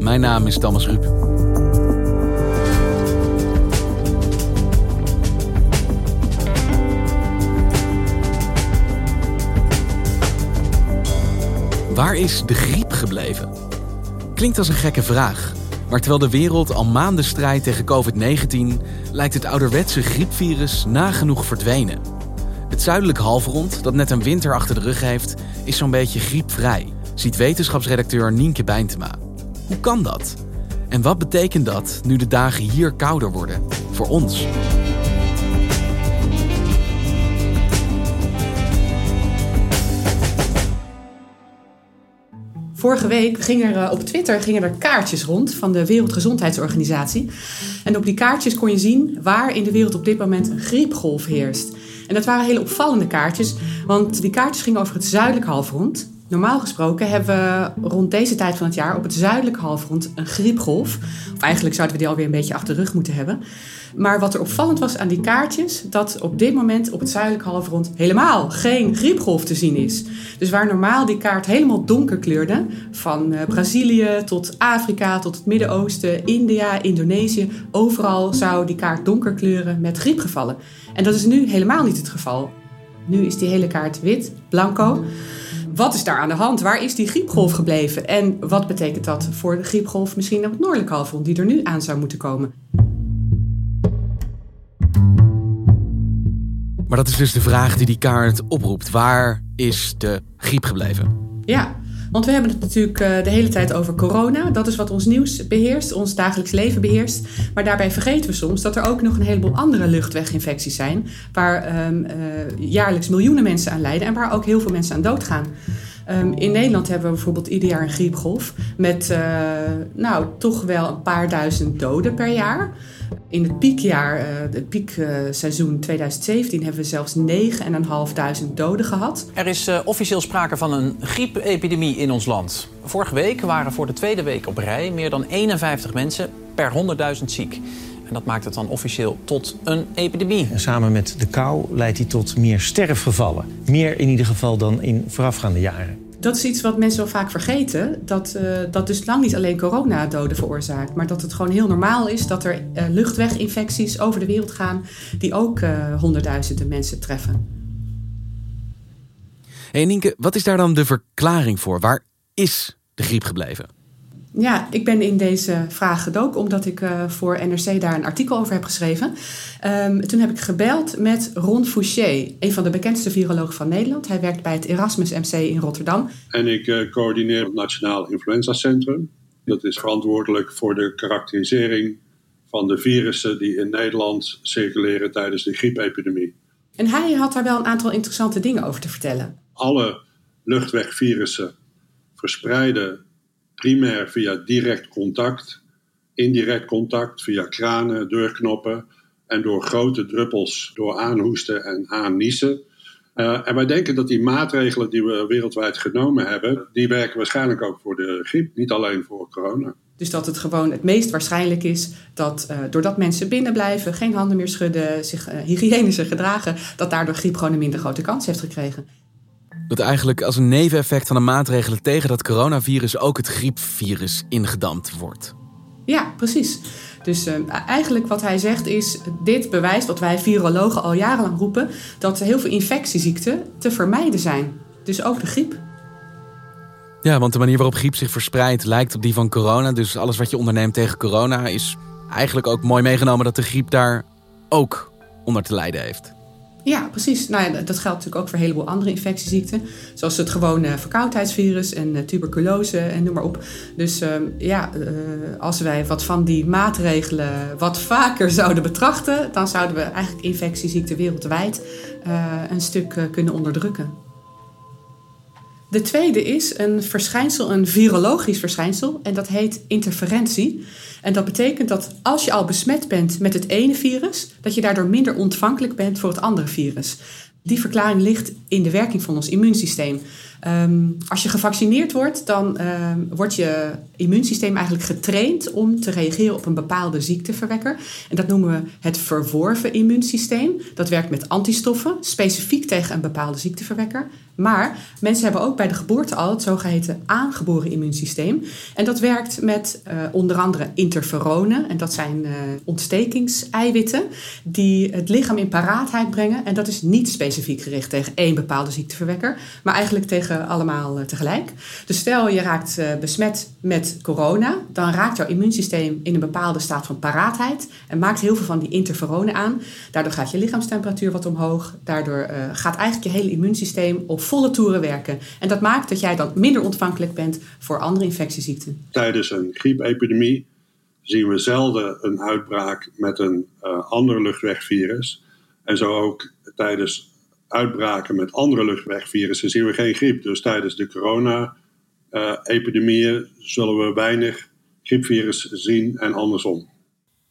Mijn naam is Thomas Rup. Waar is de griep gebleven? Klinkt als een gekke vraag. Maar terwijl de wereld al maanden strijdt tegen COVID-19, lijkt het ouderwetse griepvirus nagenoeg verdwenen. Het zuidelijk halfrond, dat net een winter achter de rug heeft, is zo'n beetje griepvrij, ziet wetenschapsredacteur Nienke Bijntema. Hoe kan dat? En wat betekent dat nu de dagen hier kouder worden? Voor ons. Vorige week gingen er op Twitter gingen er kaartjes rond van de Wereldgezondheidsorganisatie. En op die kaartjes kon je zien waar in de wereld op dit moment een griepgolf heerst. En dat waren hele opvallende kaartjes, want die kaartjes gingen over het zuidelijk halfrond. Normaal gesproken hebben we rond deze tijd van het jaar op het zuidelijke halfrond een griepgolf. Of eigenlijk zouden we die alweer een beetje achter de rug moeten hebben. Maar wat er opvallend was aan die kaartjes, dat op dit moment op het zuidelijke halfrond helemaal geen griepgolf te zien is. Dus waar normaal die kaart helemaal donker kleurde, van uh, Brazilië tot Afrika tot het Midden-Oosten, India, Indonesië, overal zou die kaart donker kleuren met griepgevallen. En dat is nu helemaal niet het geval. Nu is die hele kaart wit, blanco. Wat is daar aan de hand? Waar is die griepgolf gebleven? En wat betekent dat voor de griepgolf misschien op het noordelijke halfrond die er nu aan zou moeten komen? Maar dat is dus de vraag die die kaart oproept. Waar is de griep gebleven? Ja, want we hebben het natuurlijk eh, de hele tijd over corona. Dat is wat ons nieuws beheerst, ons dagelijks leven beheerst. Maar daarbij vergeten we soms dat er ook nog een heleboel andere luchtweginfecties zijn. Waar um, uh, jaarlijks miljoenen mensen aan lijden en waar ook heel veel mensen aan doodgaan. Um, in Nederland hebben we bijvoorbeeld ieder jaar een griepgolf. Met uh, nou, toch wel een paar duizend doden per jaar. In het piekjaar, uh, het piekseizoen 2017, hebben we zelfs 9.500 doden gehad. Er is uh, officieel sprake van een griepepidemie in ons land. Vorige week waren voor de tweede week op rij meer dan 51 mensen per 100.000 ziek. En dat maakt het dan officieel tot een epidemie. En samen met de kou leidt hij tot meer sterfgevallen. Meer in ieder geval dan in voorafgaande jaren. Dat is iets wat mensen wel vaak vergeten. Dat, uh, dat dus lang niet alleen coronadoden veroorzaakt. Maar dat het gewoon heel normaal is dat er uh, luchtweginfecties over de wereld gaan. Die ook uh, honderdduizenden mensen treffen. Hey Nienke, wat is daar dan de verklaring voor? Waar is de griep gebleven? Ja, ik ben in deze vraag gedoken omdat ik uh, voor NRC daar een artikel over heb geschreven. Um, toen heb ik gebeld met Ron Fouché, een van de bekendste virologen van Nederland. Hij werkt bij het Erasmus MC in Rotterdam. En ik uh, coördineer het Nationaal Influenza Centrum. Dat is verantwoordelijk voor de karakterisering van de virussen die in Nederland circuleren tijdens de griepepidemie. En hij had daar wel een aantal interessante dingen over te vertellen. Alle luchtwegvirussen verspreiden primair via direct contact, indirect contact via kranen, deurknoppen en door grote druppels door aanhoesten en aanniezen. Uh, en wij denken dat die maatregelen die we wereldwijd genomen hebben, die werken waarschijnlijk ook voor de griep, niet alleen voor corona. Dus dat het gewoon het meest waarschijnlijk is dat uh, doordat mensen binnen blijven, geen handen meer schudden, zich uh, hygiënischer gedragen, dat daardoor griep gewoon een minder grote kans heeft gekregen. Dat eigenlijk als een neveneffect van de maatregelen tegen dat coronavirus ook het griepvirus ingedampt wordt. Ja, precies. Dus uh, eigenlijk wat hij zegt is, dit bewijst wat wij virologen al jarenlang roepen, dat heel veel infectieziekten te vermijden zijn. Dus ook de griep. Ja, want de manier waarop griep zich verspreidt lijkt op die van corona. Dus alles wat je onderneemt tegen corona is eigenlijk ook mooi meegenomen dat de griep daar ook onder te lijden heeft. Ja, precies. Nou dat geldt natuurlijk ook voor een heleboel andere infectieziekten. Zoals het gewone verkoudheidsvirus en eh, tuberculose en noem maar op. Dus uh, ja, uh, als wij wat van die maatregelen wat vaker zouden betrachten... dan zouden we eigenlijk infectieziekten wereldwijd een stuk kunnen onderdrukken. De tweede is een verschijnsel, een virologisch verschijnsel. En dat heet interferentie. En dat betekent dat als je al besmet bent met het ene virus, dat je daardoor minder ontvankelijk bent voor het andere virus. Die verklaring ligt in de werking van ons immuunsysteem. Um, als je gevaccineerd wordt, dan um, wordt je immuunsysteem eigenlijk getraind om te reageren op een bepaalde ziekteverwekker. En dat noemen we het verworven immuunsysteem. Dat werkt met antistoffen, specifiek tegen een bepaalde ziekteverwekker. Maar mensen hebben ook bij de geboorte al het zogeheten aangeboren immuunsysteem. En dat werkt met uh, onder andere interferonen. En dat zijn uh, ontstekingseiwitten die het lichaam in paraatheid brengen. En dat is niet specifiek gericht tegen één bepaalde ziekteverwekker, maar eigenlijk tegen allemaal uh, tegelijk. Dus stel je raakt besmet met corona, dan raakt jouw immuunsysteem in een bepaalde staat van paraatheid en maakt heel veel van die interferonen aan. Daardoor gaat je lichaamstemperatuur wat omhoog. Daardoor gaat eigenlijk je hele immuunsysteem op volle toeren werken. En dat maakt dat jij dan minder ontvankelijk bent voor andere infectieziekten. Tijdens een griepepidemie zien we zelden een uitbraak met een ander luchtwegvirus. En zo ook tijdens uitbraken met andere luchtwegvirussen zien we geen griep. Dus tijdens de corona-epidemieën zullen we weinig griepvirus zien en andersom.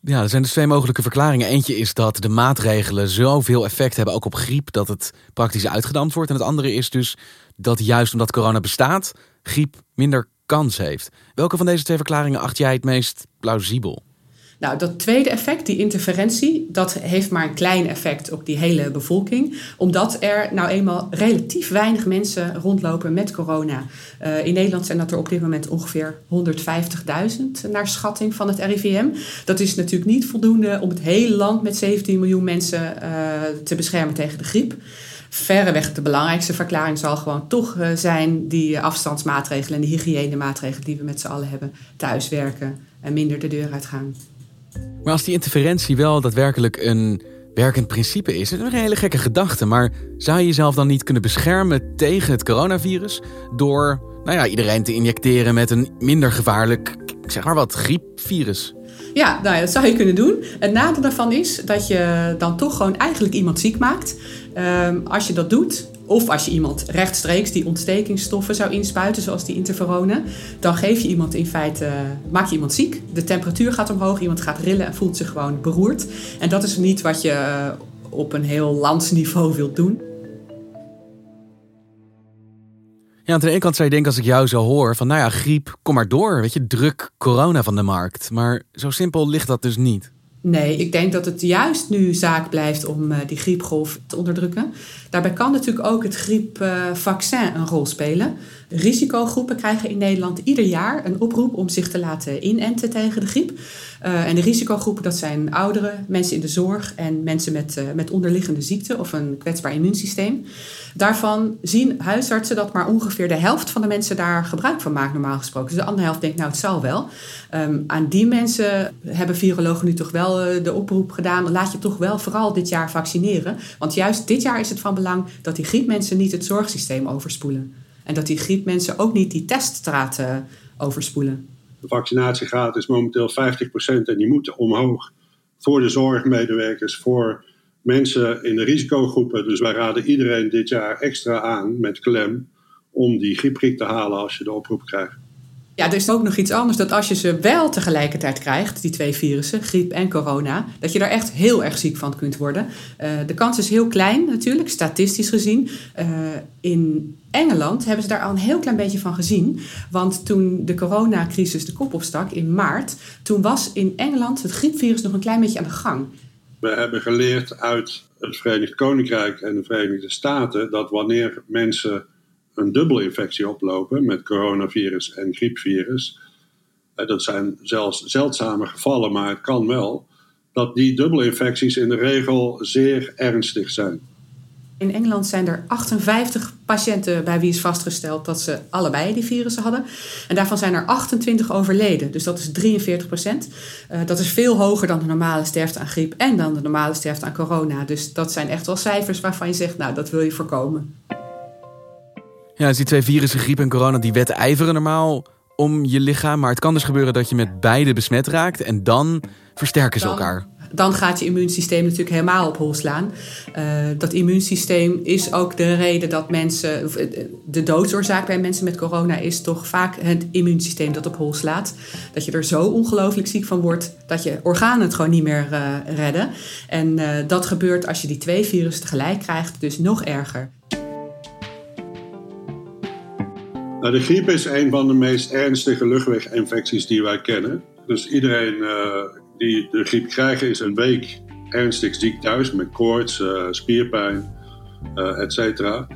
Ja, er zijn dus twee mogelijke verklaringen. Eentje is dat de maatregelen zoveel effect hebben, ook op griep, dat het praktisch uitgedampt wordt. En het andere is dus dat juist omdat corona bestaat, griep minder kans heeft. Welke van deze twee verklaringen acht jij het meest plausibel? Nou, dat tweede effect, die interferentie, dat heeft maar een klein effect op die hele bevolking. Omdat er nou eenmaal relatief weinig mensen rondlopen met corona. Uh, in Nederland zijn dat er op dit moment ongeveer 150.000 naar schatting van het RIVM. Dat is natuurlijk niet voldoende om het hele land met 17 miljoen mensen uh, te beschermen tegen de griep verreweg de belangrijkste verklaring zal gewoon toch uh, zijn die afstandsmaatregelen en de hygiënemaatregelen die we met z'n allen hebben. Thuiswerken en minder de deur uitgaan. Maar als die interferentie wel daadwerkelijk een werkend principe is, is een hele gekke gedachte. Maar zou je jezelf dan niet kunnen beschermen tegen het coronavirus door nou ja, iedereen te injecteren met een minder gevaarlijk, zeg maar wat, griepvirus? Ja, nou ja, dat zou je kunnen doen. Het nadeel daarvan is dat je dan toch gewoon eigenlijk iemand ziek maakt. Um, als je dat doet, of als je iemand rechtstreeks die ontstekingsstoffen zou inspuiten, zoals die interferonen, dan geef je iemand in feite, maak je iemand ziek. De temperatuur gaat omhoog, iemand gaat rillen en voelt zich gewoon beroerd. En dat is niet wat je op een heel landsniveau wilt doen. Ja, aan de ene kant zou je denken als ik jou zo hoor van nou ja, griep, kom maar door, weet je, druk corona van de markt. Maar zo simpel ligt dat dus niet. Nee, ik denk dat het juist nu zaak blijft om uh, die griepgolf te onderdrukken. Daarbij kan natuurlijk ook het griepvaccin uh, een rol spelen. Risicogroepen krijgen in Nederland ieder jaar een oproep om zich te laten inenten tegen de griep. Uh, en de risicogroepen dat zijn ouderen, mensen in de zorg en mensen met, met onderliggende ziekte of een kwetsbaar immuunsysteem. Daarvan zien huisartsen dat maar ongeveer de helft van de mensen daar gebruik van maakt, normaal gesproken. Dus de andere helft denkt, nou, het zal wel. Um, aan die mensen hebben virologen nu toch wel uh, de oproep gedaan: laat je toch wel vooral dit jaar vaccineren. Want juist dit jaar is het van belang dat die griepmensen niet het zorgsysteem overspoelen. En dat die griepmensen ook niet die teststraat uh, overspoelen. De vaccinatiegraad is momenteel 50% en die moet omhoog voor de zorgmedewerkers, voor mensen in de risicogroepen. Dus wij raden iedereen dit jaar extra aan met klem om die griepgriep te halen als je de oproep krijgt. Ja, er is ook nog iets anders. Dat als je ze wel tegelijkertijd krijgt, die twee virussen, griep en corona, dat je daar echt heel erg ziek van kunt worden. Uh, de kans is heel klein natuurlijk, statistisch gezien. Uh, in Engeland hebben ze daar al een heel klein beetje van gezien. Want toen de coronacrisis de kop opstak in maart, toen was in Engeland het griepvirus nog een klein beetje aan de gang. We hebben geleerd uit het Verenigd Koninkrijk en de Verenigde Staten dat wanneer mensen een dubbelinfectie oplopen met coronavirus en griepvirus, dat zijn zelfs zeldzame gevallen, maar het kan wel, dat die dubbelinfecties in de regel zeer ernstig zijn. In Engeland zijn er 58 patiënten bij wie is vastgesteld dat ze allebei die virussen hadden. En daarvan zijn er 28 overleden. Dus dat is 43 procent. Uh, dat is veel hoger dan de normale sterfte aan griep en dan de normale sterfte aan corona. Dus dat zijn echt wel cijfers waarvan je zegt, nou, dat wil je voorkomen. Ja, dus die twee virussen, griep en corona, die wedijveren normaal om je lichaam. Maar het kan dus gebeuren dat je met beide besmet raakt en dan versterken ze elkaar dan gaat je immuunsysteem natuurlijk helemaal op hol slaan. Uh, dat immuunsysteem is ook de reden dat mensen. Eh, de doodsoorzaak bij mensen met corona is toch vaak het immuunsysteem dat op hol slaat. Dat je er zo ongelooflijk ziek van wordt dat je organen het gewoon niet meer uh, redden. En uh, dat gebeurt als je die twee virussen tegelijk krijgt, dus nog erger. Nou, de griep is een van de meest ernstige luchtweginfecties die wij kennen. Dus iedereen die de griep krijgen is een week ernstig ziek thuis met koorts, uh, spierpijn, uh, et cetera.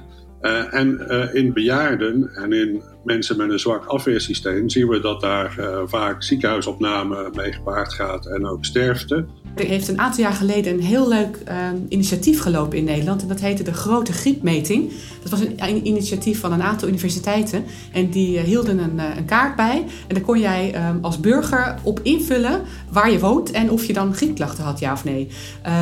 En in bejaarden en in mensen met een zwak afweersysteem zien we dat daar vaak ziekenhuisopname mee gepaard gaat en ook sterfte. Er heeft een aantal jaar geleden een heel leuk uh, initiatief gelopen in Nederland. En dat heette de Grote Griepmeting. Dat was een, initiatief van een aantal universiteiten. En die uh, hielden een, uh, een, kaart bij. En daar kon jij um, als burger op invullen waar je woont en of je dan griepklachten had, ja of nee.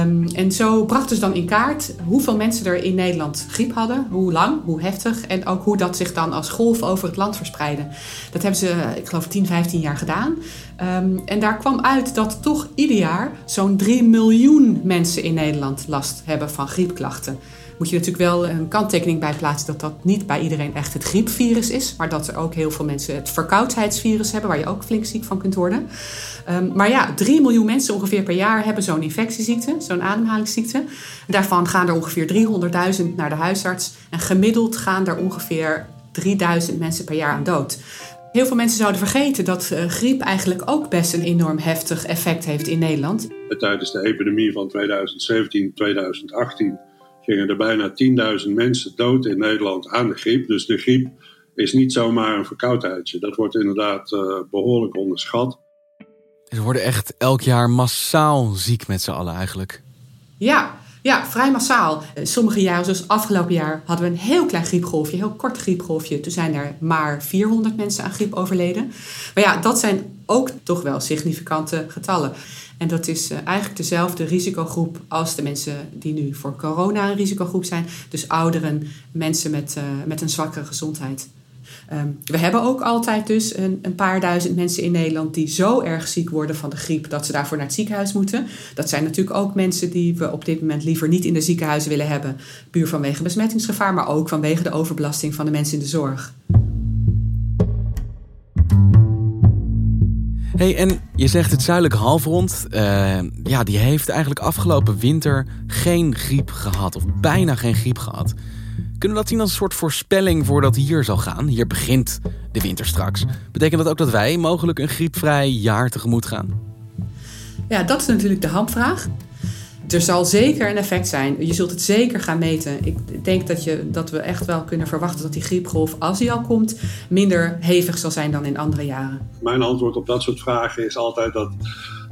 Um, en zo brachten ze dan in kaart hoeveel mensen er in Nederland griep hadden. Hoe lang, hoe heftig. En ook hoe dat zich dan als golf over het land verspreidde. Dat hebben ze, ik geloof, 10, 15 jaar gedaan. Um, en daar kwam uit dat toch ieder jaar zo'n 3 miljoen mensen in Nederland last hebben van griepklachten. Moet je natuurlijk wel een kanttekening bij plaatsen dat dat niet bij iedereen echt het griepvirus is, maar dat er ook heel veel mensen het verkoudheidsvirus hebben, waar je ook flink ziek van kunt worden. Um, maar ja, 3 miljoen mensen ongeveer per jaar hebben zo'n infectieziekte, zo'n ademhalingsziekte. Daarvan gaan er ongeveer 300.000 naar de huisarts en gemiddeld gaan er ongeveer 3000 mensen per jaar aan dood. Heel veel mensen zouden vergeten dat uh, griep eigenlijk ook best een enorm heftig effect heeft in Nederland. Tijdens de epidemie van 2017, 2018 gingen er bijna 10.000 mensen dood in Nederland aan de griep. Dus de griep is niet zomaar een verkoudheidje. Dat wordt inderdaad uh, behoorlijk onderschat. Ze worden echt elk jaar massaal ziek met z'n allen eigenlijk. Ja, ja, vrij massaal. Eh, sommige jaren, zoals afgelopen jaar, hadden we een heel klein griepgolfje, heel kort griepgolfje. Toen zijn er maar 400 mensen aan griep overleden. Maar ja, dat zijn ook toch wel significante getallen. En dat is eh, eigenlijk dezelfde risicogroep als de mensen die nu voor corona een risicogroep zijn. Dus ouderen, mensen met, uh, met een zwakkere gezondheid. Um, we hebben ook altijd dus een, een, paar duizend mensen in Nederland die zo erg ziek worden van de griep dat ze daarvoor naar het ziekenhuis moeten. Dat zijn natuurlijk ook mensen die we op dit moment liever niet in de ziekenhuizen willen hebben. Puur vanwege besmettingsgevaar, maar ook vanwege de overbelasting van de mensen in de zorg. Hey, en je zegt het zuidelijke halfrond, uh, ja, die heeft eigenlijk afgelopen winter geen griep gehad, of bijna geen griep gehad. Kunnen we dat zien als een soort voorspelling voor dat hier zal gaan? Hier begint de winter straks. Betekent dat ook dat wij mogelijk een griepvrij jaar tegemoet gaan? Ja, dat is natuurlijk de hamvraag. Er zal zeker een effect zijn. Je zult het zeker gaan meten. Ik denk dat, je, dat we echt wel kunnen verwachten dat die griepgolf, als die al komt, minder hevig zal zijn dan in andere jaren. Mijn antwoord op dat soort vragen is altijd dat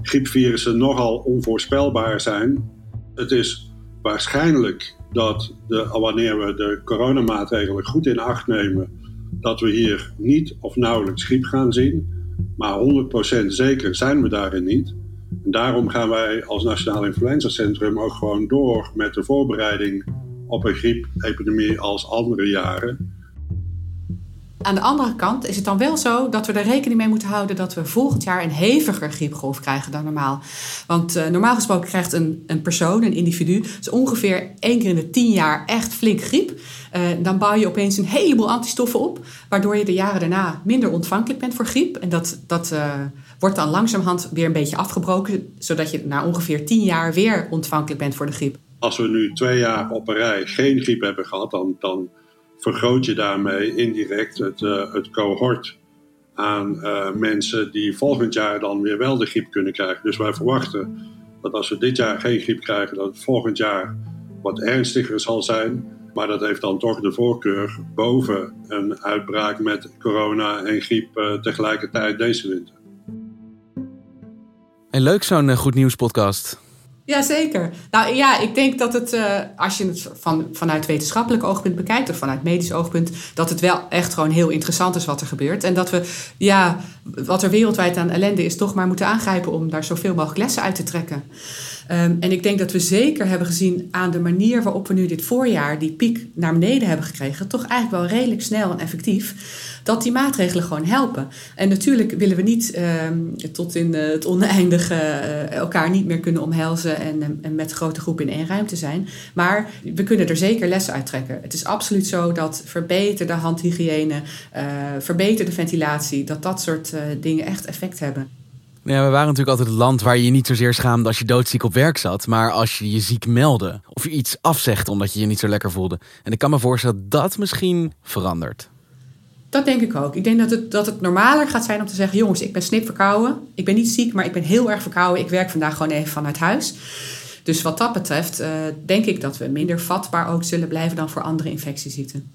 griepvirussen nogal onvoorspelbaar zijn. Het is waarschijnlijk dat de, wanneer we de coronamaatregelen goed in acht nemen, dat we hier niet of nauwelijks griep gaan zien. Maar 100% zeker zijn we daarin niet. En daarom gaan wij als Nationaal Influenza Centrum ook gewoon door met de voorbereiding op een griepepidemie als andere jaren. Aan de andere kant is het dan wel zo dat we er rekening mee moeten houden dat we volgend jaar een heviger griepgolf krijgen dan normaal. Want uh, normaal gesproken krijgt een, een persoon, een individu, dus ongeveer één keer in de tien jaar echt flink griep. Uh, dan bouw je opeens een heleboel antistoffen op, waardoor je de jaren daarna minder ontvankelijk bent voor griep. En dat, dat uh, wordt dan langzamerhand weer een beetje afgebroken, zodat je na ongeveer tien jaar weer ontvankelijk bent voor de griep. Als we nu twee jaar op een rij geen griep hebben gehad, dan, dan vergroot je daarmee indirect het, uh, het cohort aan uh, mensen die volgend jaar dan weer wel de griep kunnen krijgen. Dus wij verwachten dat als we dit jaar geen griep krijgen, dat het volgend jaar wat ernstiger zal zijn. Maar dat heeft dan toch de voorkeur boven een uitbraak met corona en griep uh, tegelijkertijd deze winter. En leuk zo'n goed nieuws podcast. Jazeker. Nou ja, ik denk dat het, uh, als je het van, vanuit wetenschappelijk oogpunt bekijkt of vanuit medisch oogpunt, dat het wel echt gewoon heel interessant is wat er gebeurt. En dat we, ja, wat er wereldwijd aan ellende is, toch maar moeten aangrijpen om daar zoveel mogelijk lessen uit te trekken. Um, en ik denk dat we zeker hebben gezien aan de manier waarop we nu dit voorjaar die piek naar beneden hebben gekregen, toch eigenlijk wel redelijk snel en effectief, dat die maatregelen gewoon helpen. En natuurlijk willen we niet um, tot in uh, het oneindige uh, elkaar niet meer kunnen omhelzen en, en met grote groepen in één ruimte zijn. Maar we kunnen er zeker lessen uit trekken. Het is absoluut zo dat verbeterde handhygiëne, uh, verbeterde ventilatie, dat dat soort dingen echt effect hebben. Ja, we waren natuurlijk altijd het land waar je je niet zozeer schaamde als je doodziek op werk zat, maar als je je ziek meldde of je iets afzegt omdat je je niet zo lekker voelde. En ik kan me voorstellen dat dat misschien verandert. Dat denk ik ook. Ik denk dat het, dat het normaler gaat zijn om te zeggen: jongens, ik ben snip verkouden. Ik ben niet ziek, maar ik ben heel erg verkouden. Ik werk vandaag gewoon even vanuit huis. Dus wat dat betreft, uh, denk ik dat we minder vatbaar ook zullen blijven dan voor andere infectieziekten.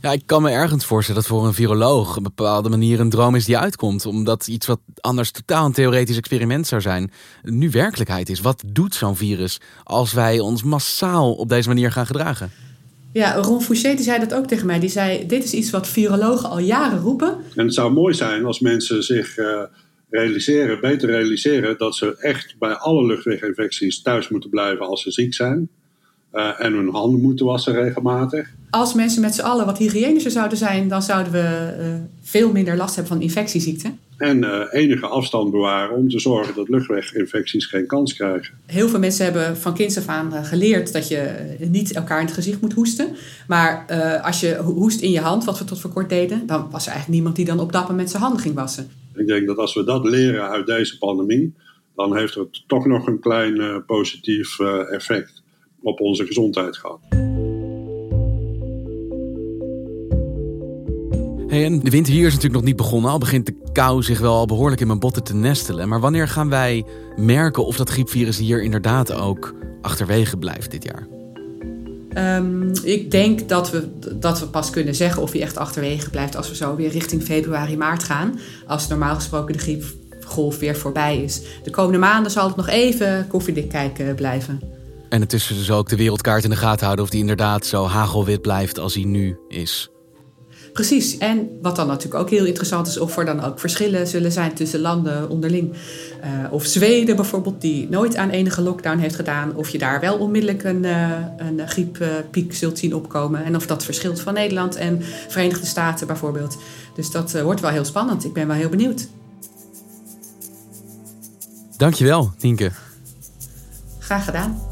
Ja, ik kan me ergens voorstellen dat voor een viroloog een bepaalde manier een droom is die uitkomt. Omdat iets wat anders totaal een theoretisch experiment zou zijn, nu werkelijkheid is. Wat doet zo'n virus als wij ons massaal op deze manier gaan gedragen? Ja, Ron Fouché die zei dat ook tegen mij. Die zei, dit is iets wat virologen al jaren roepen. En het zou mooi zijn als mensen zich uh, realiseren, beter realiseren... dat ze echt bij alle luchtweginfecties thuis moeten blijven als ze ziek zijn. Uh, en hun handen moeten wassen regelmatig. Als mensen met z'n allen wat hygiënischer zouden zijn... dan zouden we uh, veel minder last hebben van infectieziekten. En uh, enige afstand bewaren om te zorgen dat luchtweginfecties geen kans krijgen. Heel veel mensen hebben van kinds af aan geleerd dat je niet elkaar in het gezicht moet hoesten. Maar uh, als je hoest in je hand, wat we tot voor kort deden, dan was er eigenlijk niemand die dan op dat moment zijn handen ging wassen. Ik denk dat als we dat leren uit deze pandemie, dan heeft het toch nog een klein uh, positief effect op onze gezondheid gehad. En de winter hier is natuurlijk nog niet begonnen. Al begint de kou zich wel al behoorlijk in mijn botten te nestelen. Maar wanneer gaan wij merken of dat griepvirus hier inderdaad ook achterwege blijft dit jaar? Um, ik denk dat we, dat we pas kunnen zeggen of hij echt achterwege blijft als we zo weer richting februari, maart gaan. Als normaal gesproken de griepgolf weer voorbij is. De komende maanden zal het nog even koffiedik kijken blijven. En het is dus ook de wereldkaart in de gaten houden of die inderdaad zo hagelwit blijft als hij nu is. Precies. En wat dan natuurlijk ook heel interessant is, of er dan ook verschillen zullen zijn tussen landen onderling. Uh, of Zweden bijvoorbeeld, die nooit aan enige lockdown heeft gedaan. Of je daar wel onmiddellijk een, uh, een grieppiek zult zien opkomen. En of dat verschilt van Nederland en Verenigde Staten bijvoorbeeld. Dus dat uh, wordt wel heel spannend. Ik ben wel heel benieuwd. Dankjewel, Nienke. Graag gedaan.